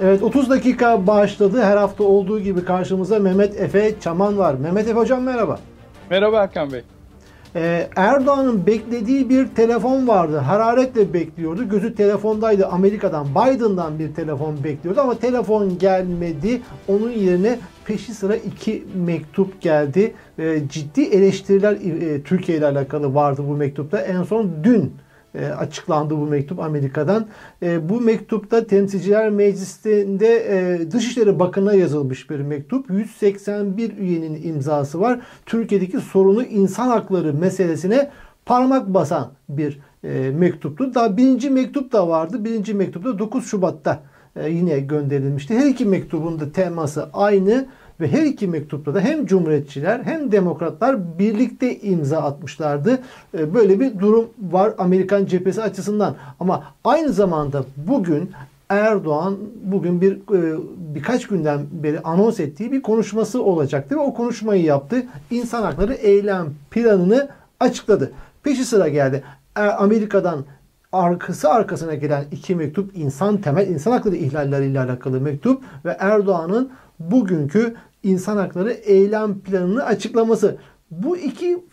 Evet 30 dakika başladı. Her hafta olduğu gibi karşımızda Mehmet Efe Çaman var. Mehmet Efe hocam merhaba. Merhaba Erkan Bey. Ee, Erdoğan'ın beklediği bir telefon vardı. Hararetle bekliyordu. Gözü telefondaydı. Amerika'dan, Biden'dan bir telefon bekliyordu ama telefon gelmedi. Onun yerine peşi sıra iki mektup geldi. Ee, ciddi eleştiriler e, Türkiye ile alakalı vardı bu mektupta. En son dün e, açıklandı bu mektup Amerika'dan. E, bu mektupta Temsilciler Meclisi'nde e, Dışişleri Bakanı'na yazılmış bir mektup. 181 üyenin imzası var. Türkiye'deki sorunu insan hakları meselesine parmak basan bir mektuptu. Daha birinci mektup da vardı. Birinci mektup da 9 Şubat'ta yine gönderilmişti. Her iki mektubun da teması aynı. Ve her iki mektupta da hem Cumhuriyetçiler hem Demokratlar birlikte imza atmışlardı. Ee, böyle bir durum var Amerikan cephesi açısından. Ama aynı zamanda bugün Erdoğan bugün bir e, birkaç günden beri anons ettiği bir konuşması olacaktı ve o konuşmayı yaptı. İnsan hakları eylem planını açıkladı. Peşi sıra geldi. E, Amerika'dan arkası arkasına gelen iki mektup insan temel insan hakları ihlalleriyle alakalı mektup ve Erdoğan'ın bugünkü insan hakları eylem planını açıklaması. Bu iki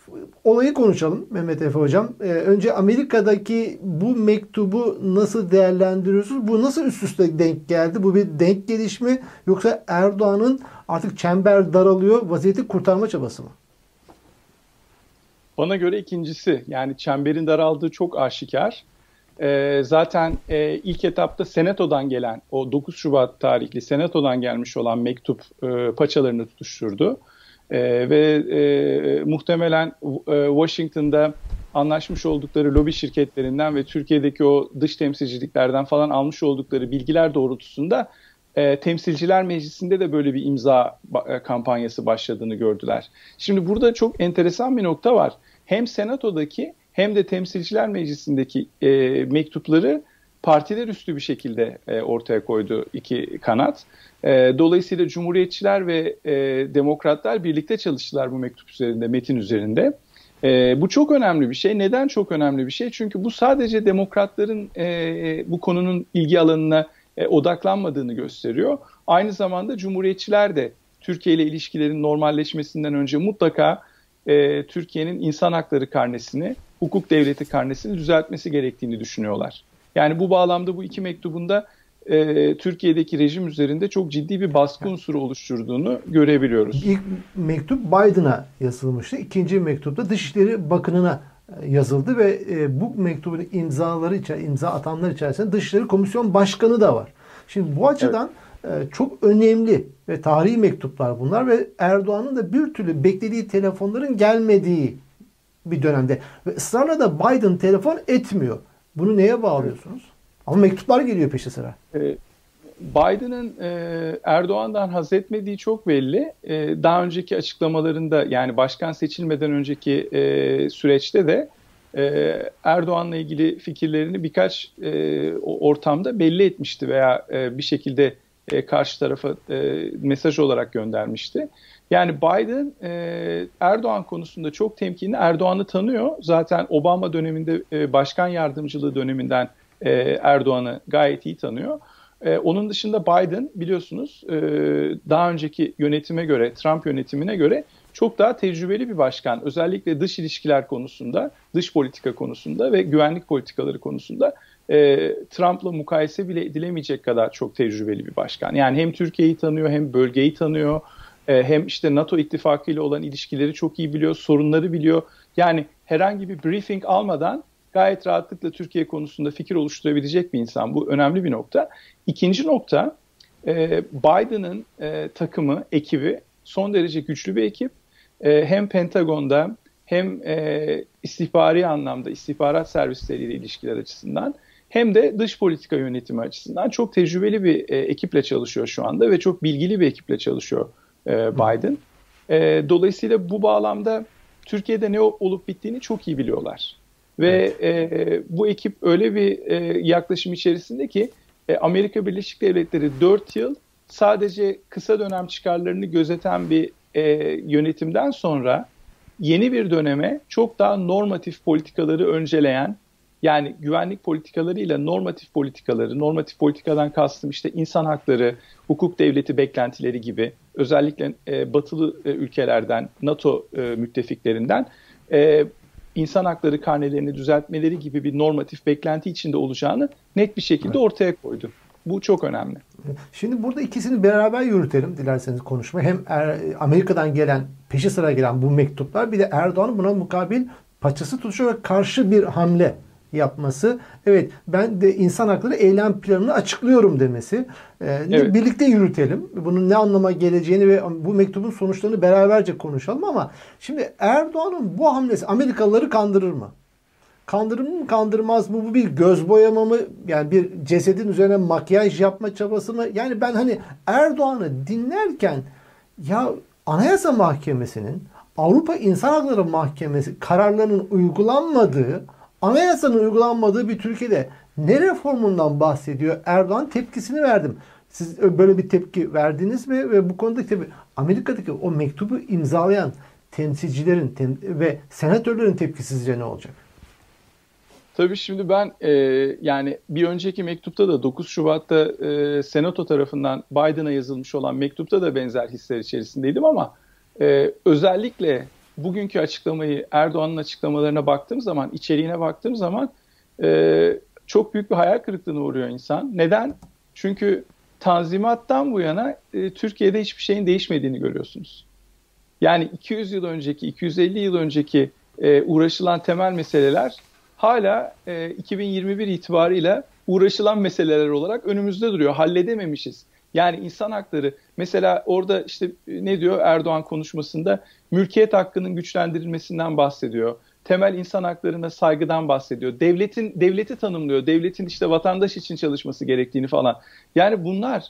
olayı konuşalım Mehmet Efe Hocam. Ee, önce Amerika'daki bu mektubu nasıl değerlendiriyorsunuz? Bu nasıl üst üste denk geldi? Bu bir denk gelişme yoksa Erdoğan'ın artık çember daralıyor, vaziyeti kurtarma çabası mı? Bana göre ikincisi yani çemberin daraldığı çok aşikar. E, zaten e, ilk etapta Senato'dan gelen o 9 Şubat tarihli Senato'dan gelmiş olan mektup e, paçalarını tutuşturdu. E, ve e, muhtemelen e, Washington'da anlaşmış oldukları lobi şirketlerinden ve Türkiye'deki o dış temsilciliklerden falan almış oldukları bilgiler doğrultusunda e, Temsilciler Meclisi'nde de böyle bir imza e, kampanyası başladığını gördüler. Şimdi burada çok enteresan bir nokta var. Hem Senato'daki hem de Temsilciler Meclisi'ndeki e, mektupları partiler üstü bir şekilde e, ortaya koydu iki kanat. E, dolayısıyla Cumhuriyetçiler ve e, Demokratlar birlikte çalıştılar bu mektup üzerinde, metin üzerinde. E, bu çok önemli bir şey. Neden çok önemli bir şey? Çünkü bu sadece Demokratların e, bu konunun ilgi alanına e, odaklanmadığını gösteriyor. Aynı zamanda Cumhuriyetçiler de Türkiye ile ilişkilerin normalleşmesinden önce mutlaka e, Türkiye'nin insan hakları karnesini hukuk devleti karnesini düzeltmesi gerektiğini düşünüyorlar. Yani bu bağlamda bu iki mektubunda e, Türkiye'deki rejim üzerinde çok ciddi bir baskı unsuru oluşturduğunu görebiliyoruz. İlk mektup Biden'a yazılmıştı. İkinci mektupta Dışişleri Bakanı'na e, yazıldı ve e, bu mektubun imzaları içer, imza atanlar içerisinde Dışişleri Komisyon Başkanı da var. Şimdi bu açıdan evet. e, çok önemli ve tarihi mektuplar bunlar ve Erdoğan'ın da bir türlü beklediği telefonların gelmediği bir dönemde. Ve ısrarla da Biden telefon etmiyor. Bunu neye bağlıyorsunuz? Ama mektuplar geliyor peşi sıra. Ee, Biden'ın e, Erdoğan'dan haz etmediği çok belli. E, daha önceki açıklamalarında yani başkan seçilmeden önceki e, süreçte de e, Erdoğan'la ilgili fikirlerini birkaç e, ortamda belli etmişti veya e, bir şekilde e, karşı tarafa e, mesaj olarak göndermişti. Yani Biden e, Erdoğan konusunda çok temkinli. Erdoğan'ı tanıyor. Zaten Obama döneminde e, başkan yardımcılığı döneminden e, Erdoğan'ı gayet iyi tanıyor. E, onun dışında Biden biliyorsunuz e, daha önceki yönetime göre, Trump yönetimine göre çok daha tecrübeli bir başkan. Özellikle dış ilişkiler konusunda, dış politika konusunda ve güvenlik politikaları konusunda e, Trump'la mukayese bile edilemeyecek kadar çok tecrübeli bir başkan. Yani hem Türkiye'yi tanıyor hem bölgeyi tanıyor e, hem işte NATO ittifakı ile olan ilişkileri çok iyi biliyor, sorunları biliyor. Yani herhangi bir briefing almadan gayet rahatlıkla Türkiye konusunda fikir oluşturabilecek bir insan. Bu önemli bir nokta. İkinci nokta e, Biden'ın e, takımı, ekibi son derece güçlü bir ekip. E, hem Pentagon'da hem e, istihbari anlamda istihbarat servisleriyle ilişkiler açısından hem de dış politika yönetimi açısından çok tecrübeli bir e, ekiple çalışıyor şu anda ve çok bilgili bir ekiple çalışıyor e, Biden. E, dolayısıyla bu bağlamda Türkiye'de ne olup bittiğini çok iyi biliyorlar. Ve evet. e, bu ekip öyle bir e, yaklaşım içerisinde ki e, Amerika Birleşik Devletleri 4 yıl sadece kısa dönem çıkarlarını gözeten bir e, yönetimden sonra yeni bir döneme çok daha normatif politikaları önceleyen Yani güvenlik politikalarıyla normatif politikaları, normatif politikadan kastım işte insan hakları, hukuk devleti beklentileri gibi özellikle e, batılı e, ülkelerden, NATO e, müttefiklerinden e, insan hakları karnelerini düzeltmeleri gibi bir normatif beklenti içinde olacağını net bir şekilde ortaya koydu. Bu çok önemli. Şimdi burada ikisini beraber yürütelim dilerseniz konuşma. Hem er, Amerika'dan gelen, peşi sıra gelen bu mektuplar bir de Erdoğan buna mukabil paçası tutuşu ve karşı bir hamle yapması. Evet ben de insan hakları eylem planını açıklıyorum demesi. Ee, evet. Birlikte yürütelim. Bunun ne anlama geleceğini ve bu mektubun sonuçlarını beraberce konuşalım ama şimdi Erdoğan'ın bu hamlesi Amerikalıları kandırır mı? Kandırır mı kandırmaz mı? Bu bir göz boyama mı? Yani bir cesedin üzerine makyaj yapma çabası mı? Yani ben hani Erdoğan'ı dinlerken ya Anayasa Mahkemesi'nin Avrupa İnsan Hakları Mahkemesi kararlarının uygulanmadığı, anayasanın uygulanmadığı bir Türkiye'de ne reformundan bahsediyor? Erdoğan tepkisini verdim. Siz böyle bir tepki verdiniz mi? Ve bu konuda tabii Amerika'daki o mektubu imzalayan temsilcilerin tem ve senatörlerin tepkisi sizce ne olacak? Tabii şimdi ben e, yani bir önceki mektupta da 9 Şubat'ta e, Senato tarafından Biden'a yazılmış olan mektupta da benzer hisler içerisindeydim ama e, özellikle bugünkü açıklamayı Erdoğan'ın açıklamalarına baktığım zaman, içeriğine baktığım zaman e, çok büyük bir hayal kırıklığına uğruyor insan. Neden? Çünkü Tanzimat'tan bu yana e, Türkiye'de hiçbir şeyin değişmediğini görüyorsunuz. Yani 200 yıl önceki, 250 yıl önceki e, uğraşılan temel meseleler hala e, 2021 itibarıyla uğraşılan meseleler olarak önümüzde duruyor. Halledememişiz. Yani insan hakları mesela orada işte ne diyor Erdoğan konuşmasında mülkiyet hakkının güçlendirilmesinden bahsediyor. Temel insan haklarına saygıdan bahsediyor. Devletin devleti tanımlıyor. Devletin işte vatandaş için çalışması gerektiğini falan. Yani bunlar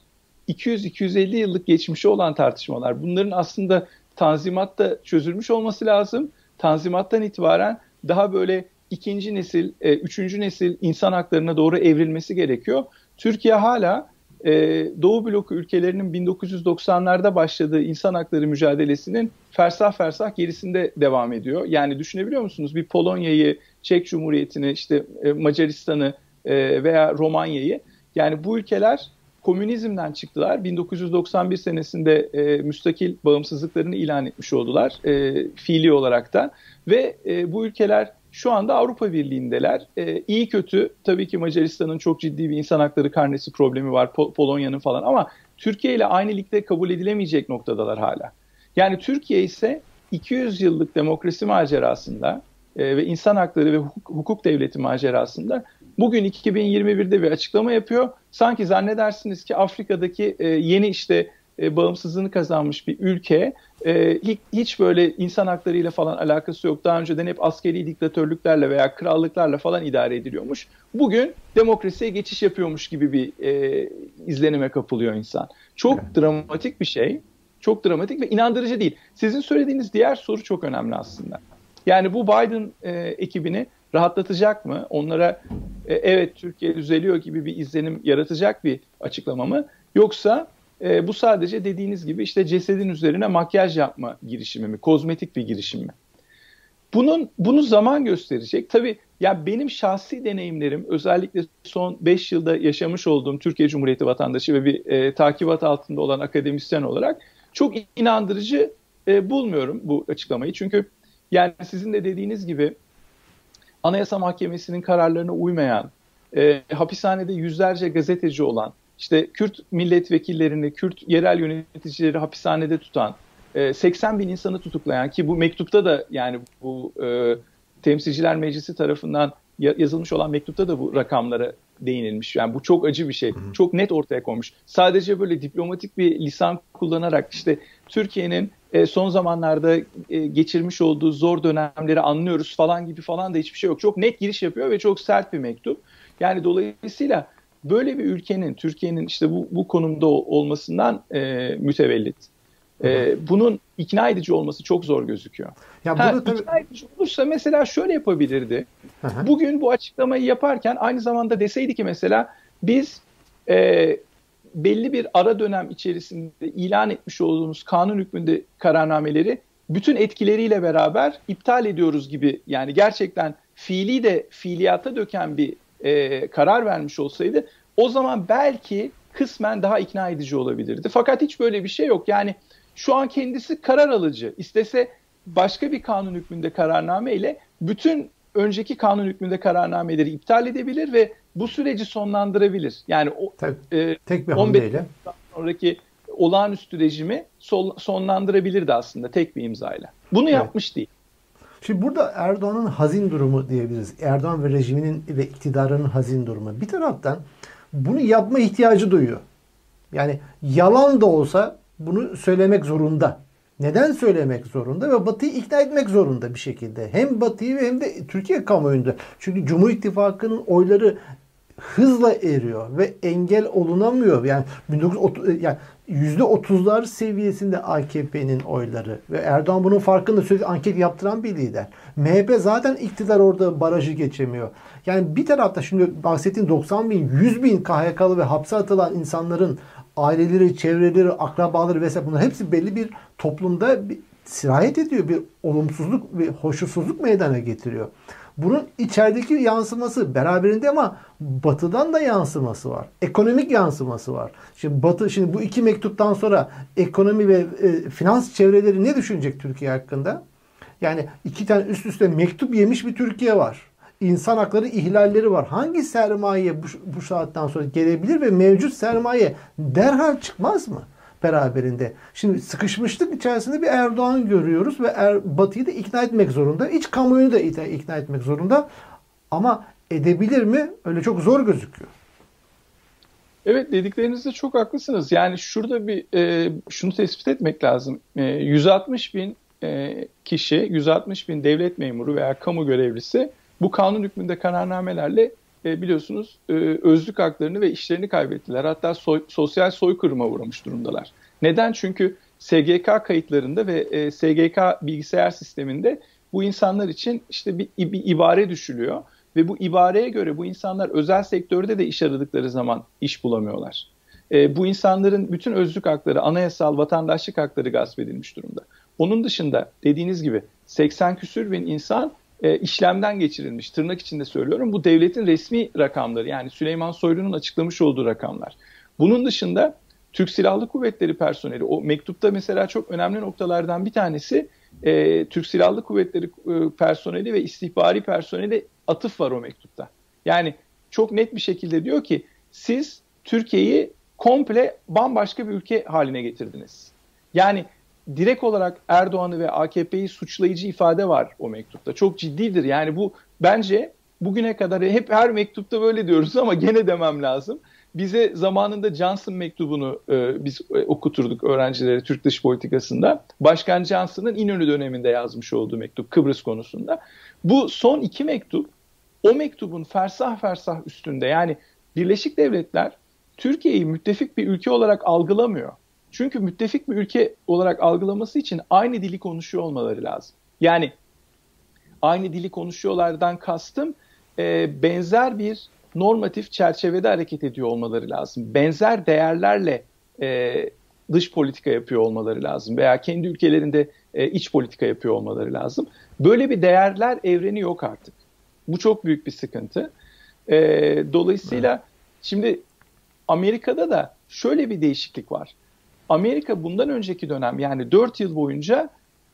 200-250 yıllık geçmişi olan tartışmalar. Bunların aslında Tanzimat'ta çözülmüş olması lazım. Tanzimat'tan itibaren daha böyle ikinci nesil, e, üçüncü nesil insan haklarına doğru evrilmesi gerekiyor. Türkiye hala e, Doğu bloku ülkelerinin 1990'larda başladığı insan hakları mücadelesinin fersah fersah gerisinde devam ediyor. Yani düşünebiliyor musunuz? Bir Polonya'yı, Çek Cumhuriyeti'ni, işte e, Macaristan'ı e, veya Romanya'yı yani bu ülkeler komünizmden çıktılar. 1991 senesinde e, müstakil bağımsızlıklarını ilan etmiş oldular e, fiili olarak da ve e, bu ülkeler şu anda Avrupa Birliği'ndeler. E, iyi kötü tabii ki Macaristan'ın çok ciddi bir insan hakları karnesi problemi var. Pol- Polonya'nın falan ama Türkiye ile aynı ligde kabul edilemeyecek noktadalar hala. Yani Türkiye ise 200 yıllık demokrasi macerasında e, ve insan hakları ve hukuk, hukuk devleti macerasında bugün 2021'de bir açıklama yapıyor. Sanki zannedersiniz ki Afrika'daki e, yeni işte e, bağımsızlığını kazanmış bir ülke e, hiç, hiç böyle insan haklarıyla falan alakası yok. Daha önceden hep askeri diktatörlüklerle veya krallıklarla falan idare ediliyormuş. Bugün demokrasiye geçiş yapıyormuş gibi bir e, izlenime kapılıyor insan. Çok evet. dramatik bir şey. Çok dramatik ve inandırıcı değil. Sizin söylediğiniz diğer soru çok önemli aslında. Yani bu Biden e, ekibini rahatlatacak mı? Onlara e, evet Türkiye düzeliyor gibi bir izlenim yaratacak bir açıklama mı? Yoksa e, bu sadece dediğiniz gibi işte cesedin üzerine makyaj yapma girişimi mi, kozmetik bir girişim mi? Bunun bunu zaman gösterecek. Tabii ya benim şahsi deneyimlerim özellikle son 5 yılda yaşamış olduğum Türkiye Cumhuriyeti vatandaşı ve bir e, takibat altında olan akademisyen olarak çok inandırıcı e, bulmuyorum bu açıklamayı. Çünkü yani sizin de dediğiniz gibi Anayasa Mahkemesi'nin kararlarına uymayan, e, hapishanede yüzlerce gazeteci olan, işte Kürt milletvekillerini, Kürt yerel yöneticileri hapishanede tutan, 80 e, bin insanı tutuklayan ki bu mektupta da yani bu e, Temsilciler Meclisi tarafından yazılmış olan mektupta da bu rakamlara değinilmiş. Yani bu çok acı bir şey. Hı hı. Çok net ortaya konmuş. Sadece böyle diplomatik bir lisan kullanarak işte Türkiye'nin e, son zamanlarda e, geçirmiş olduğu zor dönemleri anlıyoruz falan gibi falan da hiçbir şey yok. Çok net giriş yapıyor ve çok sert bir mektup. Yani dolayısıyla böyle bir ülkenin, Türkiye'nin işte bu, bu konumda olmasından e, mütevellit. E, bunun ikna edici olması çok zor gözüküyor. Ya ha, tabii... İkna edici olursa mesela şöyle yapabilirdi. Hı Bugün bu açıklamayı yaparken aynı zamanda deseydi ki mesela biz e, belli bir ara dönem içerisinde ilan etmiş olduğumuz kanun hükmünde kararnameleri bütün etkileriyle beraber iptal ediyoruz gibi yani gerçekten fiili de fiiliyata döken bir e, karar vermiş olsaydı o zaman belki kısmen daha ikna edici olabilirdi. Fakat hiç böyle bir şey yok. Yani şu an kendisi karar alıcı. İstese başka bir kanun hükmünde kararname ile bütün önceki kanun hükmünde kararnameleri iptal edebilir ve bu süreci sonlandırabilir. Yani o Tabii, e, tek bir hamleyle sonraki olağanüstü rejimi sol, sonlandırabilirdi aslında tek bir imzayla. Bunu evet. yapmış değil. Şimdi burada Erdoğan'ın hazin durumu diyebiliriz. Erdoğan ve rejiminin ve iktidarının hazin durumu. Bir taraftan bunu yapma ihtiyacı duyuyor. Yani yalan da olsa bunu söylemek zorunda. Neden söylemek zorunda ve Batı'yı ikna etmek zorunda bir şekilde. Hem Batı'yı hem de Türkiye kamuoyunda. Çünkü Cumhur İttifakı'nın oyları hızla eriyor ve engel olunamıyor. Yani 1930 yani %30'lar seviyesinde AKP'nin oyları ve Erdoğan bunun farkında sürekli anket yaptıran bir lider. MHP zaten iktidar orada barajı geçemiyor. Yani bir tarafta şimdi bahsettiğim 90 bin, 100 bin KHK'lı ve hapse atılan insanların aileleri, çevreleri, akrabaları vesaire bunlar hepsi belli bir toplumda bir sirayet ediyor. Bir olumsuzluk, bir hoşnutsuzluk meydana getiriyor. Bunun içerideki yansıması beraberinde ama batıdan da yansıması var. Ekonomik yansıması var. Şimdi batı şimdi bu iki mektuptan sonra ekonomi ve e, finans çevreleri ne düşünecek Türkiye hakkında? Yani iki tane üst üste mektup yemiş bir Türkiye var. İnsan hakları ihlalleri var. Hangi sermaye bu, bu saatten sonra gelebilir ve mevcut sermaye derhal çıkmaz mı? Beraberinde. Şimdi sıkışmışlık içerisinde bir Erdoğan görüyoruz ve er, Batı'yı da ikna etmek zorunda. İç kamuoyunu da ikna etmek zorunda. Ama edebilir mi? Öyle çok zor gözüküyor. Evet dediklerinizde çok haklısınız. Yani şurada bir e, şunu tespit etmek lazım. E, 160 bin e, kişi, 160 bin devlet memuru veya kamu görevlisi bu kanun hükmünde kararnamelerle e, biliyorsunuz e, özlük haklarını ve işlerini kaybettiler. Hatta soy, sosyal soykırıma uğramış durumdalar. Neden? Çünkü SGK kayıtlarında ve e, SGK bilgisayar sisteminde bu insanlar için işte bir, bir ibare düşülüyor ve bu ibareye göre bu insanlar özel sektörde de iş aradıkları zaman iş bulamıyorlar. E, bu insanların bütün özlük hakları, anayasal vatandaşlık hakları gasp edilmiş durumda. Onun dışında dediğiniz gibi 80 küsür bin insan e, işlemden geçirilmiş. Tırnak içinde söylüyorum. Bu devletin resmi rakamları yani Süleyman Soylu'nun açıklamış olduğu rakamlar. Bunun dışında Türk Silahlı Kuvvetleri personeli o mektupta mesela çok önemli noktalardan bir tanesi e, Türk Silahlı Kuvvetleri e, personeli ve istihbari personeli atıf var o mektupta. Yani çok net bir şekilde diyor ki siz Türkiye'yi komple bambaşka bir ülke haline getirdiniz. Yani direkt olarak Erdoğan'ı ve AKP'yi suçlayıcı ifade var o mektupta. Çok ciddidir. Yani bu bence bugüne kadar hep her mektupta böyle diyoruz ama gene demem lazım. Bize zamanında Johnson mektubunu e, biz e, okuturduk öğrencilere Türk dış politikasında. Başkan Johnson'ın İnönü döneminde yazmış olduğu mektup Kıbrıs konusunda. Bu son iki mektup o mektubun fersah fersah üstünde yani Birleşik Devletler Türkiye'yi müttefik bir ülke olarak algılamıyor. Çünkü müttefik bir ülke olarak algılaması için aynı dili konuşuyor olmaları lazım. Yani aynı dili konuşuyorlardan kastım e, benzer bir normatif çerçevede hareket ediyor olmaları lazım. Benzer değerlerle e, dış politika yapıyor olmaları lazım veya kendi ülkelerinde e, iç politika yapıyor olmaları lazım. Böyle bir değerler evreni yok artık. Bu çok büyük bir sıkıntı. E, dolayısıyla şimdi Amerika'da da şöyle bir değişiklik var. Amerika bundan önceki dönem yani 4 yıl boyunca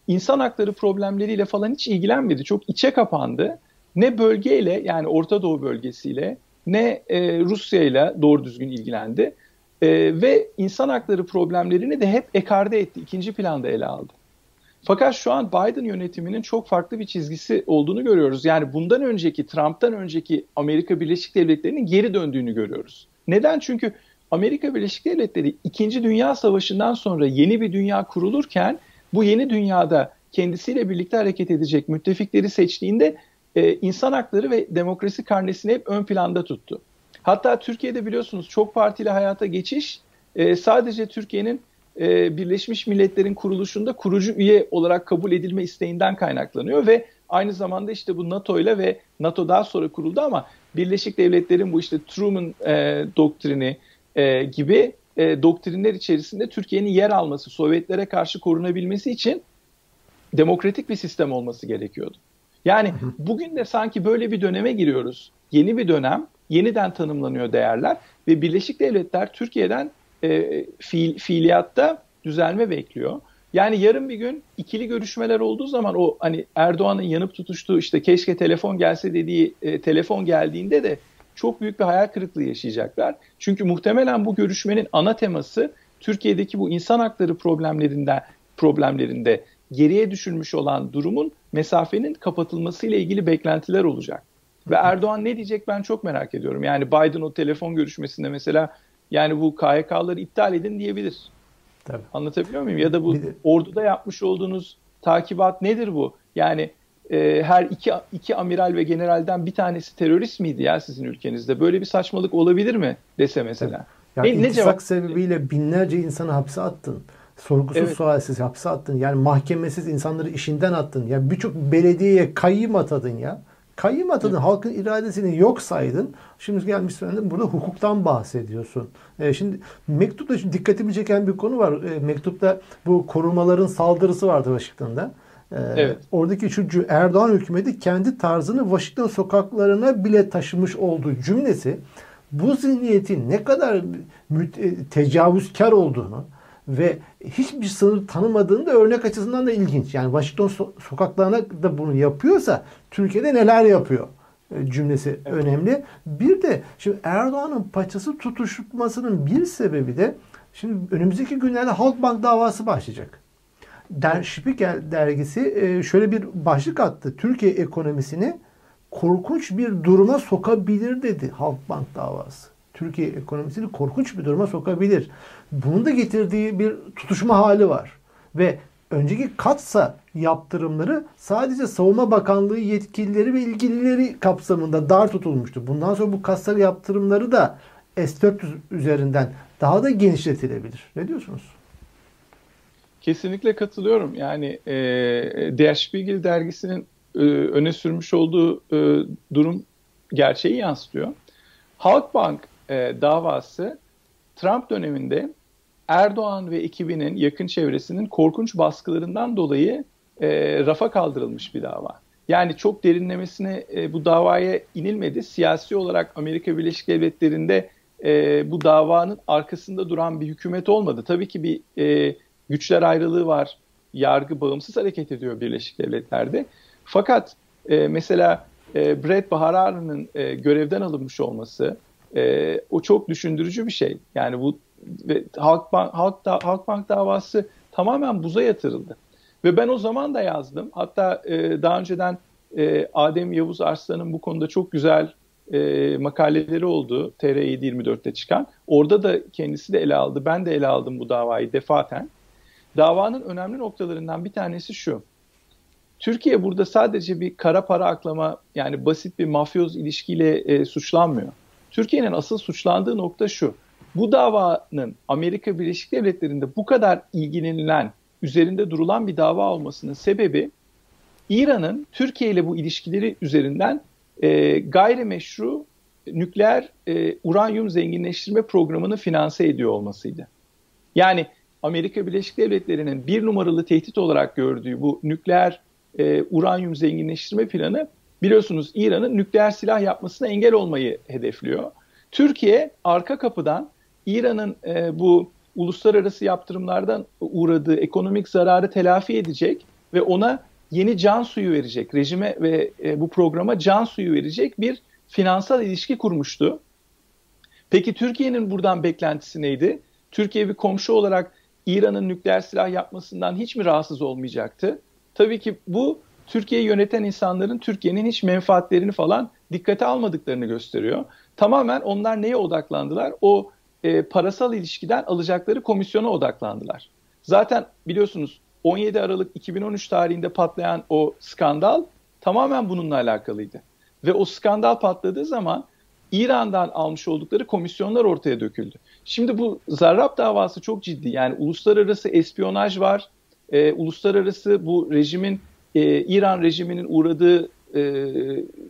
insan hakları problemleriyle falan hiç ilgilenmedi. Çok içe kapandı. Ne bölgeyle yani Orta Doğu bölgesiyle ne e, Rusya ile doğru düzgün ilgilendi. E, ve insan hakları problemlerini de hep ekarte etti. ikinci planda ele aldı. Fakat şu an Biden yönetiminin çok farklı bir çizgisi olduğunu görüyoruz. Yani bundan önceki, Trump'tan önceki Amerika Birleşik Devletleri'nin geri döndüğünü görüyoruz. Neden? Çünkü Amerika Birleşik Devletleri 2. Dünya Savaşı'ndan sonra yeni bir dünya kurulurken bu yeni dünyada kendisiyle birlikte hareket edecek müttefikleri seçtiğinde e, insan hakları ve demokrasi karnesini hep ön planda tuttu. Hatta Türkiye'de biliyorsunuz çok partili hayata geçiş e, sadece Türkiye'nin e, Birleşmiş Milletler'in kuruluşunda kurucu üye olarak kabul edilme isteğinden kaynaklanıyor ve aynı zamanda işte bu NATO ile ve NATO daha sonra kuruldu ama Birleşik Devletler'in bu işte Truman e, doktrini, e, gibi e, doktrinler içerisinde Türkiye'nin yer alması, Sovyetlere karşı korunabilmesi için demokratik bir sistem olması gerekiyordu. Yani bugün de sanki böyle bir döneme giriyoruz. Yeni bir dönem, yeniden tanımlanıyor değerler ve Birleşik Devletler Türkiye'den e, fiil, fiiliyatta düzelme bekliyor. Yani yarın bir gün ikili görüşmeler olduğu zaman o hani Erdoğan'ın yanıp tutuştuğu işte keşke telefon gelse dediği e, telefon geldiğinde de çok büyük bir hayal kırıklığı yaşayacaklar. Çünkü muhtemelen bu görüşmenin ana teması Türkiye'deki bu insan hakları problemlerinden problemlerinde geriye düşürmüş olan durumun mesafenin kapatılması ile ilgili beklentiler olacak. Ve Erdoğan ne diyecek ben çok merak ediyorum. Yani Biden o telefon görüşmesinde mesela yani bu KHK'ları iptal edin diyebilir. Tabii. Anlatabiliyor muyum? Ya da bu orduda yapmış olduğunuz takibat nedir bu? Yani e, her iki, iki amiral ve generalden bir tanesi terörist miydi ya sizin ülkenizde? Böyle bir saçmalık olabilir mi dese mesela? Ya ne, ne cevap sebebiyle binlerce insanı hapse attın. Sorgusuz evet. sualsiz hapse attın. Yani mahkemesiz insanları işinden attın. Ya birçok belediyeye kayyım atadın ya. Kayyım atadın. Evet. Halkın iradesini yok saydın. Şimdi gelmişsin burada hukuktan bahsediyorsun. E, şimdi mektupta şimdi dikkatimi çeken bir konu var. E, mektupta bu korumaların saldırısı vardı Washington'da. E, evet. Oradaki şu Erdoğan hükümeti kendi tarzını Washington sokaklarına bile taşımış olduğu cümlesi bu zihniyetin ne kadar e, tecavüzkar olduğunu ve hiçbir sınır tanımadığını da örnek açısından da ilginç. Yani Washington so- sokaklarına da bunu yapıyorsa Türkiye'de neler yapıyor e, cümlesi evet. önemli. Bir de şimdi Erdoğan'ın paçası tutuşmasının bir sebebi de şimdi önümüzdeki günlerde Halkbank davası başlayacak. Der Spiegel dergisi e, şöyle bir başlık attı. Türkiye ekonomisini korkunç bir duruma sokabilir dedi Halkbank davası. Türkiye ekonomisini korkunç bir duruma sokabilir. Bunun da getirdiği bir tutuşma hali var. Ve önceki katsa yaptırımları sadece Savunma Bakanlığı yetkilileri ve ilgilileri kapsamında dar tutulmuştu. Bundan sonra bu katsa yaptırımları da S-400 üzerinden daha da genişletilebilir. Ne diyorsunuz? Kesinlikle katılıyorum. Yani e, Der Spiegel dergisinin e, öne sürmüş olduğu e, durum gerçeği yansıtıyor. Halkbank e, davası Trump döneminde Erdoğan ve ekibinin yakın çevresinin korkunç baskılarından dolayı e, rafa kaldırılmış bir dava. Yani çok derinlemesine e, bu davaya inilmedi. Siyasi olarak Amerika Birleşik Devletleri'nde e, bu davanın arkasında duran bir hükümet olmadı. Tabii ki bir e, güçler ayrılığı var. Yargı bağımsız hareket ediyor Birleşik Devletler'de. Fakat e, mesela e, Brett Baharar'ın e, görevden alınmış olması e, o çok düşündürücü bir şey. Yani bu ve Halkbank, Halk, da, Halkbank davası tamamen buza yatırıldı. Ve ben o zaman da yazdım. Hatta e, daha önceden e, Adem Yavuz Arslan'ın bu konuda çok güzel e, makaleleri oldu. TR 724'te çıkan. Orada da kendisi de ele aldı. Ben de ele aldım bu davayı defaten. Davanın önemli noktalarından bir tanesi şu. Türkiye burada sadece bir kara para aklama yani basit bir mafyoz ilişkiyle e, suçlanmıyor. Türkiye'nin asıl suçlandığı nokta şu. Bu davanın Amerika Birleşik Devletleri'nde bu kadar ilgilenilen, üzerinde durulan bir dava olmasının sebebi İran'ın Türkiye ile bu ilişkileri üzerinden e, gayrimeşru nükleer e, uranyum zenginleştirme programını finanse ediyor olmasıydı. Yani Amerika Birleşik Devletleri'nin bir numaralı tehdit olarak gördüğü bu nükleer e, uranyum zenginleştirme planı biliyorsunuz İran'ın nükleer silah yapmasına engel olmayı hedefliyor. Türkiye arka kapıdan İran'ın e, bu uluslararası yaptırımlardan uğradığı ekonomik zararı telafi edecek ve ona yeni can suyu verecek, rejime ve e, bu programa can suyu verecek bir finansal ilişki kurmuştu. Peki Türkiye'nin buradan beklentisi neydi? Türkiye bir komşu olarak İran'ın nükleer silah yapmasından hiç mi rahatsız olmayacaktı? Tabii ki bu Türkiye'yi yöneten insanların Türkiye'nin hiç menfaatlerini falan dikkate almadıklarını gösteriyor. Tamamen onlar neye odaklandılar? O e, parasal ilişkiden alacakları komisyona odaklandılar. Zaten biliyorsunuz 17 Aralık 2013 tarihinde patlayan o skandal tamamen bununla alakalıydı. Ve o skandal patladığı zaman İran'dan almış oldukları komisyonlar ortaya döküldü. Şimdi bu Zarrab davası çok ciddi. Yani uluslararası espiyonaj var. E, uluslararası bu rejimin, e, İran rejiminin uğradığı e,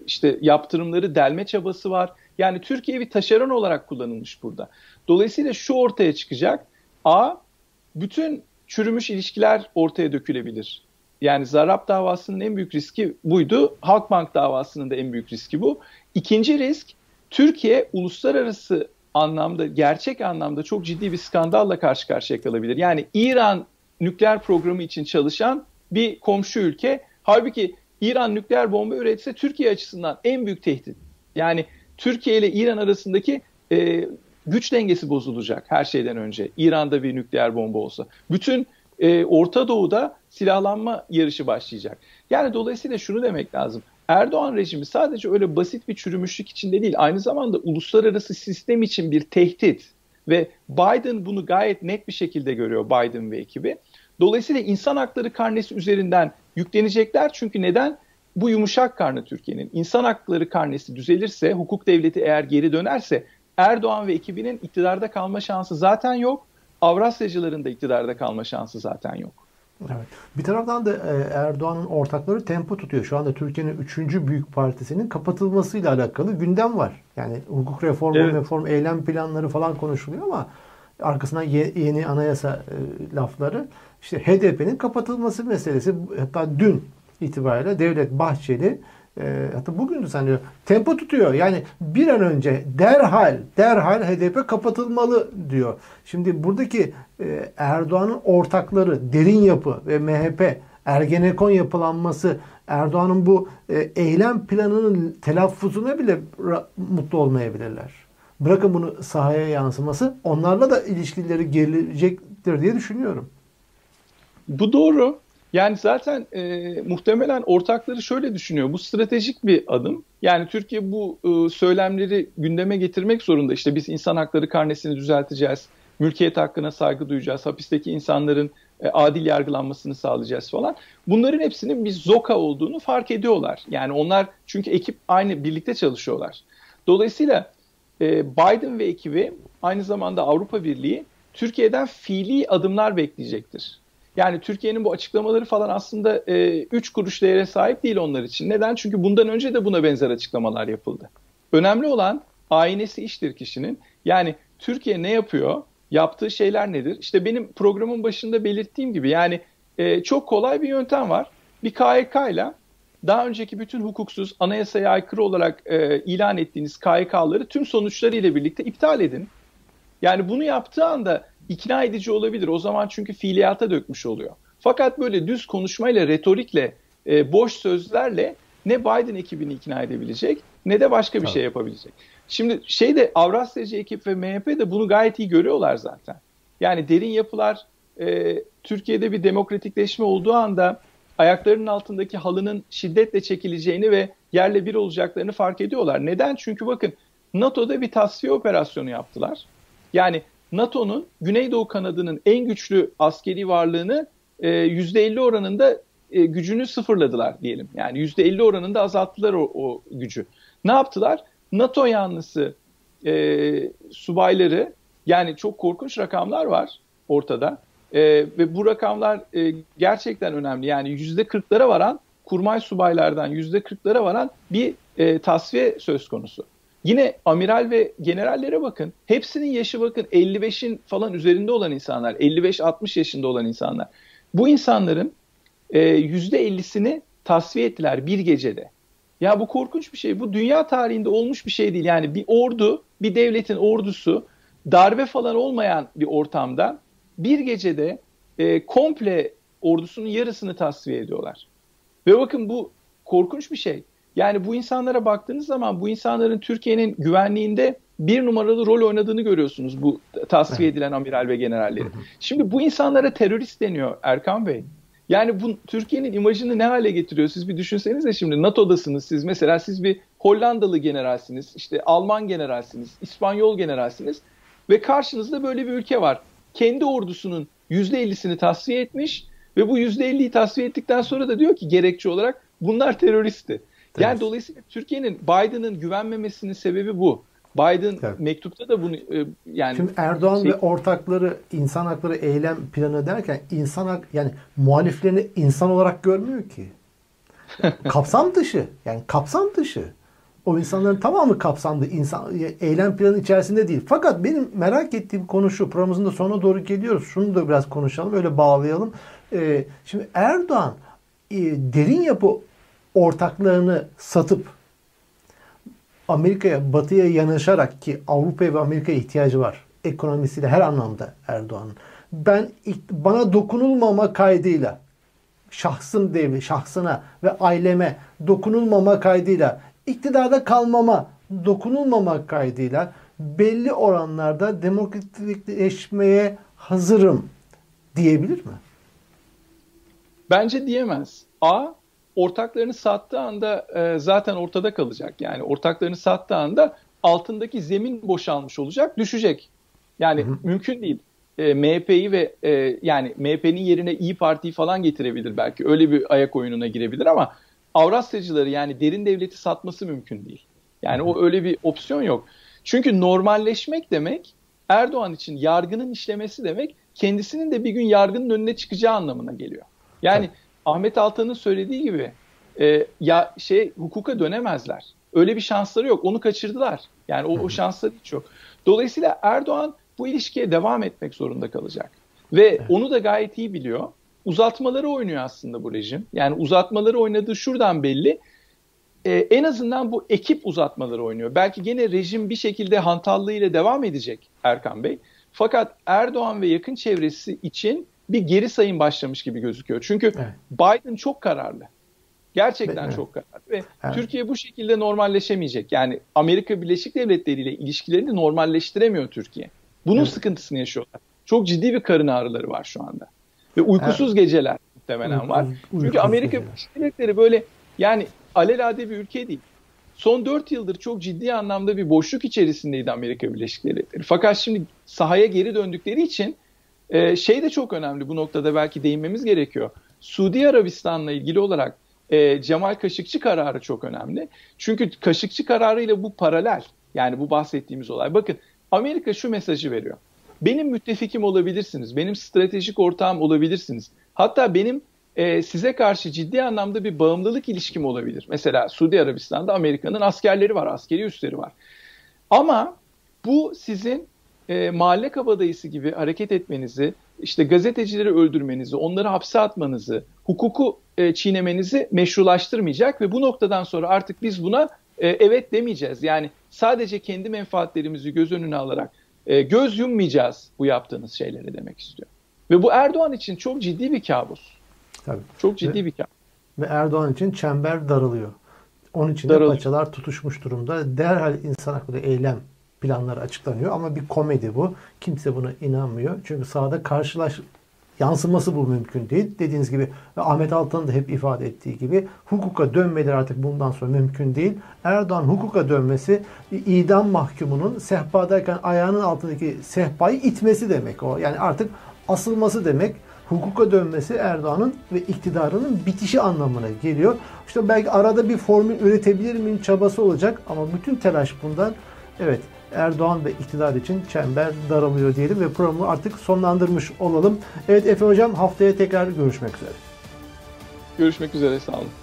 işte yaptırımları delme çabası var. Yani Türkiye bir taşeron olarak kullanılmış burada. Dolayısıyla şu ortaya çıkacak. A, bütün çürümüş ilişkiler ortaya dökülebilir. Yani Zarrab davasının en büyük riski buydu. Halkbank davasının da en büyük riski bu. İkinci risk Türkiye uluslararası anlamda, gerçek anlamda çok ciddi bir skandalla karşı karşıya kalabilir. Yani İran nükleer programı için çalışan bir komşu ülke. Halbuki İran nükleer bomba üretse Türkiye açısından en büyük tehdit. Yani Türkiye ile İran arasındaki e, güç dengesi bozulacak her şeyden önce. İran'da bir nükleer bomba olsa. Bütün e, Orta Doğu'da silahlanma yarışı başlayacak. Yani dolayısıyla şunu demek lazım. Erdoğan rejimi sadece öyle basit bir çürümüşlük içinde değil, aynı zamanda uluslararası sistem için bir tehdit ve Biden bunu gayet net bir şekilde görüyor Biden ve ekibi. Dolayısıyla insan hakları karnesi üzerinden yüklenecekler çünkü neden? Bu yumuşak karnı Türkiye'nin. İnsan hakları karnesi düzelirse, hukuk devleti eğer geri dönerse Erdoğan ve ekibinin iktidarda kalma şansı zaten yok. Avrasyacıların da iktidarda kalma şansı zaten yok. Evet. Bir taraftan da e, Erdoğan'ın ortakları tempo tutuyor. Şu anda Türkiye'nin üçüncü büyük partisinin kapatılmasıyla alakalı gündem var. Yani hukuk reformu, evet. reform, eylem planları falan konuşuluyor ama arkasından yeni anayasa e, lafları. İşte HDP'nin kapatılması meselesi hatta dün itibariyle Devlet Bahçeli e, hatta bugün sanıyor tempo tutuyor. Yani bir an önce derhal derhal HDP kapatılmalı diyor. Şimdi buradaki e, Erdoğan'ın ortakları derin yapı ve MHP Ergenekon yapılanması Erdoğan'ın bu e, eylem planının telaffuzuna bile mutlu olmayabilirler. Bırakın bunu sahaya yansıması onlarla da ilişkileri gerilecektir diye düşünüyorum. Bu doğru. Yani zaten e, muhtemelen ortakları şöyle düşünüyor. Bu stratejik bir adım. Yani Türkiye bu e, söylemleri gündeme getirmek zorunda. İşte biz insan hakları karnesini düzelteceğiz. Mülkiyet hakkına saygı duyacağız. Hapisteki insanların e, adil yargılanmasını sağlayacağız falan. Bunların hepsinin bir zoka olduğunu fark ediyorlar. Yani onlar çünkü ekip aynı birlikte çalışıyorlar. Dolayısıyla e, Biden ve ekibi aynı zamanda Avrupa Birliği Türkiye'den fiili adımlar bekleyecektir. Yani Türkiye'nin bu açıklamaları falan aslında 3 e, kuruş değere sahip değil onlar için. Neden? Çünkü bundan önce de buna benzer açıklamalar yapıldı. Önemli olan aynesi iştir kişinin. Yani Türkiye ne yapıyor? Yaptığı şeyler nedir? İşte benim programın başında belirttiğim gibi yani e, çok kolay bir yöntem var. Bir KYK ile daha önceki bütün hukuksuz anayasaya aykırı olarak e, ilan ettiğiniz KYK'ları tüm sonuçlarıyla birlikte iptal edin. Yani bunu yaptığı anda ikna edici olabilir. O zaman çünkü fiiliyata dökmüş oluyor. Fakat böyle düz konuşmayla, retorikle, e, boş sözlerle ne Biden ekibini ikna edebilecek ne de başka bir Tabii. şey yapabilecek. Şimdi şeyde Avrasyacı ekip ve MHP de bunu gayet iyi görüyorlar zaten. Yani derin yapılar e, Türkiye'de bir demokratikleşme olduğu anda ayaklarının altındaki halının şiddetle çekileceğini ve yerle bir olacaklarını fark ediyorlar. Neden? Çünkü bakın NATO'da bir tasfiye operasyonu yaptılar. Yani NATO'nun Güneydoğu kanadının en güçlü askeri varlığını e, %50 oranında e, gücünü sıfırladılar diyelim. Yani %50 oranında azalttılar o, o gücü. Ne yaptılar? NATO yanlısı e, subayları yani çok korkunç rakamlar var ortada. E, ve bu rakamlar e, gerçekten önemli. Yani %40'lara varan kurmay subaylardan %40'lara varan bir e, tasfiye söz konusu. Yine amiral ve generallere bakın. Hepsinin yaşı bakın 55'in falan üzerinde olan insanlar. 55-60 yaşında olan insanlar. Bu insanların e, %50'sini tasfiye ettiler bir gecede. Ya bu korkunç bir şey. Bu dünya tarihinde olmuş bir şey değil. Yani bir ordu, bir devletin ordusu darbe falan olmayan bir ortamda bir gecede e, komple ordusunun yarısını tasfiye ediyorlar. Ve bakın bu korkunç bir şey. Yani bu insanlara baktığınız zaman bu insanların Türkiye'nin güvenliğinde bir numaralı rol oynadığını görüyorsunuz bu tasfiye edilen amiral ve generalleri. Şimdi bu insanlara terörist deniyor Erkan Bey. Yani bu Türkiye'nin imajını ne hale getiriyor? Siz bir düşünsenize şimdi NATO'dasınız siz. Mesela siz bir Hollandalı generalsiniz, işte Alman generalsiniz, İspanyol generalsiniz ve karşınızda böyle bir ülke var. Kendi ordusunun %50'sini tasfiye etmiş ve bu %50'yi tasfiye ettikten sonra da diyor ki gerekçe olarak bunlar teröristti. Yani evet. dolayısıyla Türkiye'nin Biden'ın güvenmemesinin sebebi bu. Biden evet. mektupta da bunu e, yani Şimdi Erdoğan şey... ve ortakları insan hakları eylem planı derken insan hak yani muhaliflerini insan olarak görmüyor ki. kapsam dışı. Yani kapsam dışı. O insanların tamamı kapsamlı insan eylem planı içerisinde değil. Fakat benim merak ettiğim konu şu. Programımızın da sonuna doğru geliyoruz. Şunu da biraz konuşalım. Öyle bağlayalım. Ee, şimdi Erdoğan derin yapı ortaklarını satıp Amerika'ya, Batı'ya yanaşarak ki Avrupa ve Amerika'ya ihtiyacı var. Ekonomisiyle her anlamda Erdoğan'ın. Ben bana dokunulmama kaydıyla şahsım devri, şahsına ve aileme dokunulmama kaydıyla iktidarda kalmama, dokunulmama kaydıyla belli oranlarda demokratikleşmeye hazırım diyebilir mi? Bence diyemez. A, ortaklarını sattığı anda e, zaten ortada kalacak. Yani ortaklarını sattığı anda altındaki zemin boşalmış olacak, düşecek. Yani hı hı. mümkün değil. E, MHP'yi ve e, yani MHP'nin yerine İyi Parti'yi falan getirebilir belki. Öyle bir ayak oyununa girebilir ama Avrasyacıları yani derin devleti satması mümkün değil. Yani o öyle bir opsiyon yok. Çünkü normalleşmek demek Erdoğan için yargının işlemesi demek kendisinin de bir gün yargının önüne çıkacağı anlamına geliyor. Yani Tabii. Ahmet Altan'ın söylediği gibi e, ya şey hukuka dönemezler. Öyle bir şansları yok. Onu kaçırdılar. Yani o, o şansları hiç yok. Dolayısıyla Erdoğan bu ilişkiye devam etmek zorunda kalacak. Ve onu da gayet iyi biliyor. Uzatmaları oynuyor aslında bu rejim. Yani uzatmaları oynadığı şuradan belli. Ee, en azından bu ekip uzatmaları oynuyor. Belki gene rejim bir şekilde hantallığıyla devam edecek Erkan Bey. Fakat Erdoğan ve yakın çevresi için bir geri sayım başlamış gibi gözüküyor. Çünkü evet. Biden çok kararlı. Gerçekten evet. çok kararlı ve evet. Türkiye bu şekilde normalleşemeyecek. Yani Amerika Birleşik Devletleri ile ilişkilerini normalleştiremiyor Türkiye. Bunun evet. sıkıntısını yaşıyorlar. Çok ciddi bir karın ağrıları var şu anda. Ve uykusuz evet. geceler muhtemelen var. Çünkü Amerika Birleşik Devletleri böyle yani alelade bir ülke değil. Son 4 yıldır çok ciddi anlamda bir boşluk içerisindeydi Amerika Birleşik Devletleri. Fakat şimdi sahaya geri döndükleri için e, şey de çok önemli bu noktada belki değinmemiz gerekiyor. Suudi Arabistan'la ilgili olarak e, Cemal Kaşıkçı kararı çok önemli. Çünkü Kaşıkçı kararıyla bu paralel. Yani bu bahsettiğimiz olay. Bakın Amerika şu mesajı veriyor. Benim müttefikim olabilirsiniz. Benim stratejik ortağım olabilirsiniz. Hatta benim e, size karşı ciddi anlamda bir bağımlılık ilişkim olabilir. Mesela Suudi Arabistan'da Amerika'nın askerleri var, askeri üsleri var. Ama bu sizin e, mahalle kabadayısı gibi hareket etmenizi, işte gazetecileri öldürmenizi, onları hapse atmanızı, hukuku e, çiğnemenizi meşrulaştırmayacak ve bu noktadan sonra artık biz buna e, evet demeyeceğiz. Yani sadece kendi menfaatlerimizi göz önüne alarak e, göz yummayacağız bu yaptığınız şeyleri demek istiyor. Ve bu Erdoğan için çok ciddi bir kabus. Tabii. Çok ciddi ve, bir kabus. Ve Erdoğan için çember daralıyor. Onun için de paçalar tutuşmuş durumda. Derhal insan hakları eylem planları açıklanıyor ama bir komedi bu. Kimse buna inanmıyor. Çünkü sahada karşılaş yansıması bu mümkün değil. Dediğiniz gibi ve Ahmet Altan'ın da hep ifade ettiği gibi hukuka dönmeleri artık bundan sonra mümkün değil. Erdoğan hukuka dönmesi idam mahkumunun sehpadayken ayağının altındaki sehpayı itmesi demek o. Yani artık asılması demek. Hukuka dönmesi Erdoğan'ın ve iktidarının bitişi anlamına geliyor. İşte belki arada bir formül üretebilir miyim çabası olacak ama bütün telaş bundan evet Erdoğan ve iktidar için çember daralıyor diyelim ve programı artık sonlandırmış olalım. Evet Efe Hocam haftaya tekrar görüşmek üzere. Görüşmek üzere sağ olun.